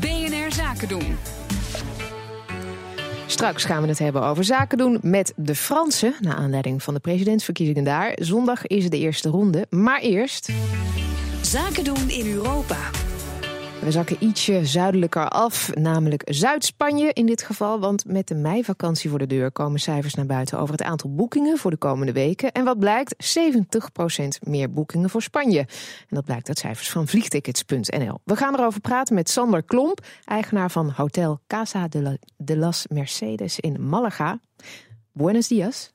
BNR Zaken doen. Straks gaan we het hebben over zaken doen met de Fransen. Naar aanleiding van de presidentsverkiezingen daar. Zondag is de eerste ronde. Maar eerst. Zaken doen in Europa. We zakken ietsje zuidelijker af, namelijk Zuid-Spanje in dit geval. Want met de meivakantie voor de deur komen cijfers naar buiten over het aantal boekingen voor de komende weken. En wat blijkt? 70% meer boekingen voor Spanje. En dat blijkt uit cijfers van vliegtickets.nl. We gaan erover praten met Sander Klomp, eigenaar van Hotel Casa de, la, de las Mercedes in Malaga. Buenos dias.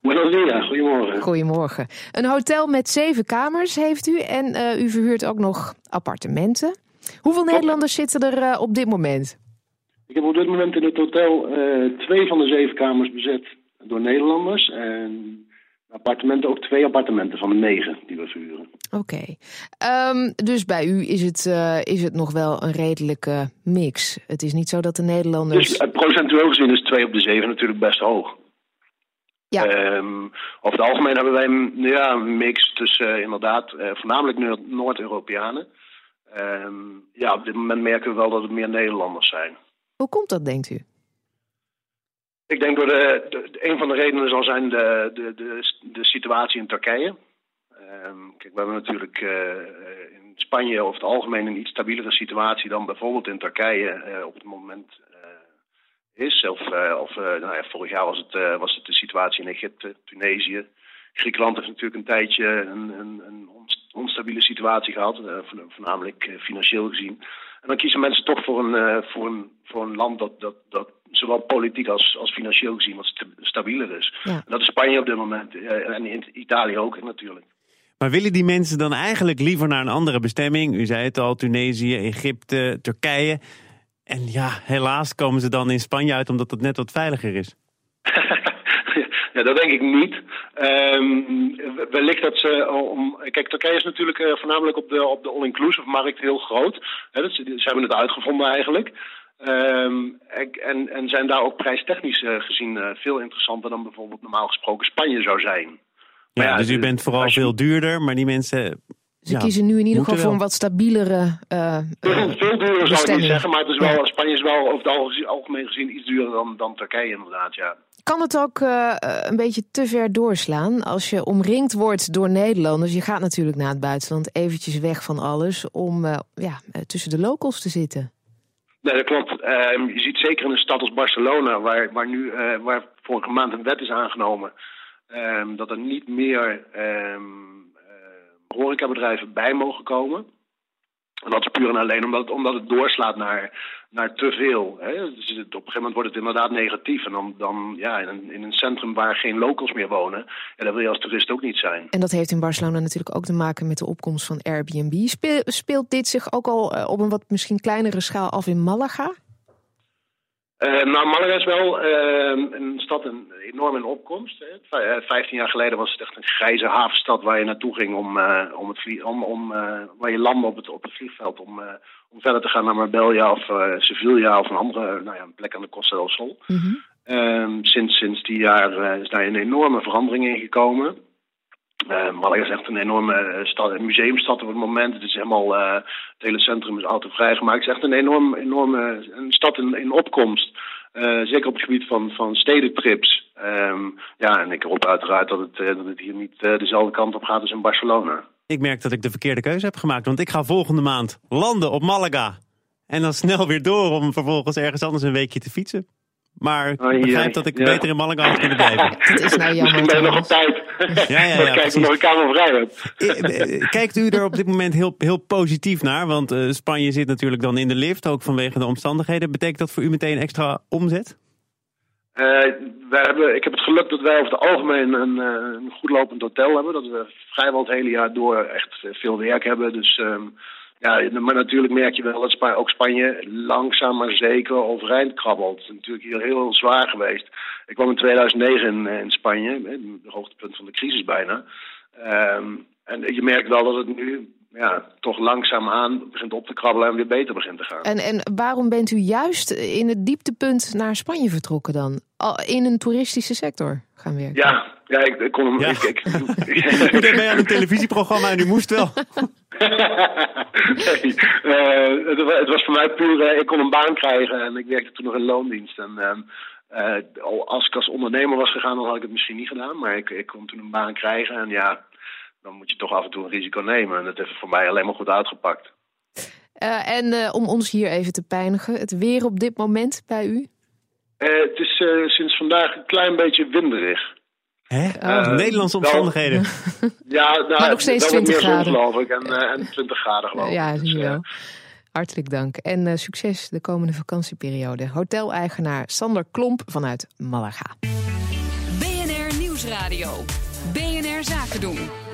Buenos dias, goedemorgen. Goedemorgen. Een hotel met zeven kamers heeft u en uh, u verhuurt ook nog appartementen. Hoeveel Nederlanders zitten er uh, op dit moment? Ik heb op dit moment in het hotel uh, twee van de zeven kamers bezet door Nederlanders. En appartementen ook twee appartementen van de negen die we verhuren. Oké. Okay. Um, dus bij u is het, uh, is het nog wel een redelijke mix. Het is niet zo dat de Nederlanders. Dus procentueel gezien is twee op de zeven natuurlijk best hoog. Ja. Um, over het algemeen hebben wij ja, een mix tussen inderdaad voornamelijk Noord-Europeanen. Um, ja, op dit moment merken we wel dat het meer Nederlanders zijn. Hoe komt dat, denkt u? Ik denk door de, de een van de redenen zal zijn de, de, de, de situatie in Turkije. Um, kijk, we hebben natuurlijk uh, in Spanje over het algemeen een iets stabielere situatie dan bijvoorbeeld in Turkije uh, op het moment uh, is. Of, of nou ja, vorig jaar was het, was het de situatie in Egypte, Tunesië. Griekenland heeft natuurlijk een tijdje een, een, een onstabiele situatie gehad, uh, voornamelijk uh, financieel gezien. En dan kiezen mensen toch voor een, uh, voor een, voor een land dat, dat, dat zowel politiek als, als financieel gezien wat stabieler is. Ja. En dat is Spanje op dit moment en in Italië ook natuurlijk. Maar willen die mensen dan eigenlijk liever naar een andere bestemming? U zei het al, Tunesië, Egypte, Turkije. En ja, helaas komen ze dan in Spanje uit omdat het net wat veiliger is. Ja, dat denk ik niet. Um, wellicht dat ze om. Kijk, Turkije is natuurlijk uh, voornamelijk op de, op de all-inclusive markt heel groot. He, dat, ze, ze, hebben het uitgevonden eigenlijk. Um, en, en zijn daar ook prijstechnisch uh, gezien uh, veel interessanter dan bijvoorbeeld normaal gesproken Spanje zou zijn. Ja, ja dus u bent vooral je... veel duurder, maar die mensen ze ja, kiezen nu in ieder geval voor een wat stabielere. Uh, veel, veel duurder zou ik niet zeggen, maar het is wel, ja. Spanje is wel over het algemeen gezien iets duurder dan, dan Turkije, inderdaad. Ja. Kan het ook uh, een beetje te ver doorslaan als je omringd wordt door Nederlanders? Je gaat natuurlijk naar het buitenland eventjes weg van alles om uh, ja, tussen de locals te zitten. Nee, dat klopt. Uh, je ziet zeker in een stad als Barcelona, waar, waar nu waar vorige maand een wet is aangenomen, ehm, dat er niet meer um, horecabedrijven bij mogen komen. En dat is puur en alleen omdat omdat het doorslaat naar, naar te veel. Hè? Dus op een gegeven moment wordt het inderdaad negatief. En dan, dan ja, in een, in een centrum waar geen locals meer wonen, ja, daar wil je als toerist ook niet zijn. En dat heeft in Barcelona natuurlijk ook te maken met de opkomst van Airbnb. speelt dit zich ook al op een wat misschien kleinere schaal af in Malaga? Uh, nou, Malaga is wel uh, een stad een, enorm in opkomst. Hè. Vijftien jaar geleden was het echt een grijze havenstad waar je naartoe ging om, uh, om het vlie om, om waar je landde op het, op het vliegveld om, om verder te gaan naar Marbella of Sevilla of een andere nou ja, een plek aan de Costa del Sol. Mm -hmm. sinds, sinds die jaar is daar een enorme verandering in gekomen. Uh, Malaga is echt een enorme stad, een museumstad op het moment. Het is helemaal, uh, het hele centrum is altijd vrijgemaakt. Het is echt een enorm, enorme een stad in, in opkomst. Zeker op het gebied van, van stedentrips. Um, ja, en ik hoop uiteraard dat het, dat het hier niet dezelfde kant op gaat als in Barcelona. Ik merk dat ik de verkeerde keuze heb gemaakt, want ik ga volgende maand landen op Malaga. En dan snel weer door om vervolgens ergens anders een weekje te fietsen. Maar ik begrijp dat ik ja. beter in Malaga had kunnen blijven. Het is nou jammer. Misschien ben je nog op tijd. Ja, ja, ja. Kijk, nog een kamer vrij hebt. Eh, kijkt u er op dit moment heel, heel positief naar? Want uh, Spanje zit natuurlijk dan in de lift, ook vanwege de omstandigheden. Betekent dat voor u meteen extra omzet? Uh, wij hebben, ik heb het geluk dat wij over het algemeen een, een goed lopend hotel hebben. Dat we vrijwel het hele jaar door echt veel werk hebben. Dus... Um, ja, maar natuurlijk merk je wel dat ook Spanje langzaam maar zeker overeind krabbelt. Het is natuurlijk hier heel zwaar geweest. Ik kwam in 2009 in, in Spanje, het hoogtepunt van de crisis bijna. Um, en je merkt wel dat het nu ja, toch langzaamaan begint op te krabbelen en weer beter begint te gaan. En, en waarom bent u juist in het dieptepunt naar Spanje vertrokken dan? In een toeristische sector gaan werken? Ja, ja ik, ik kon hem... Ja. Ik, ik, u deed mee aan een televisieprogramma en u moest wel. nee, uh, het, het, was voor mij puur, ik kon een baan krijgen en ik werkte toen nog in loondienst. En ehm, als ik als ondernemer was gegaan, dan had ik het misschien niet gedaan. Maar ik, ik kon toen een baan krijgen en ja, dan moet je toch af en toe een risico nemen. En dat heeft voor mij alleen maar goed uitgepakt. en om ons hier even te pijnigen, het weer op dit moment bij u? het is sinds vandaag een klein beetje winderig. Hè? Uh, Nederlandse omstandigheden. ja, nou, maar nog steeds 20 graden. geloof ik. En, uh, en 20 graden geloof ik. Ja, zie je dus, wel. Hartelijk dank. En uh, succes de komende vakantieperiode. Hoteleigenaar Sander Klomp vanuit Malaga. BNR Nieuwsradio. BNR Zaken doen.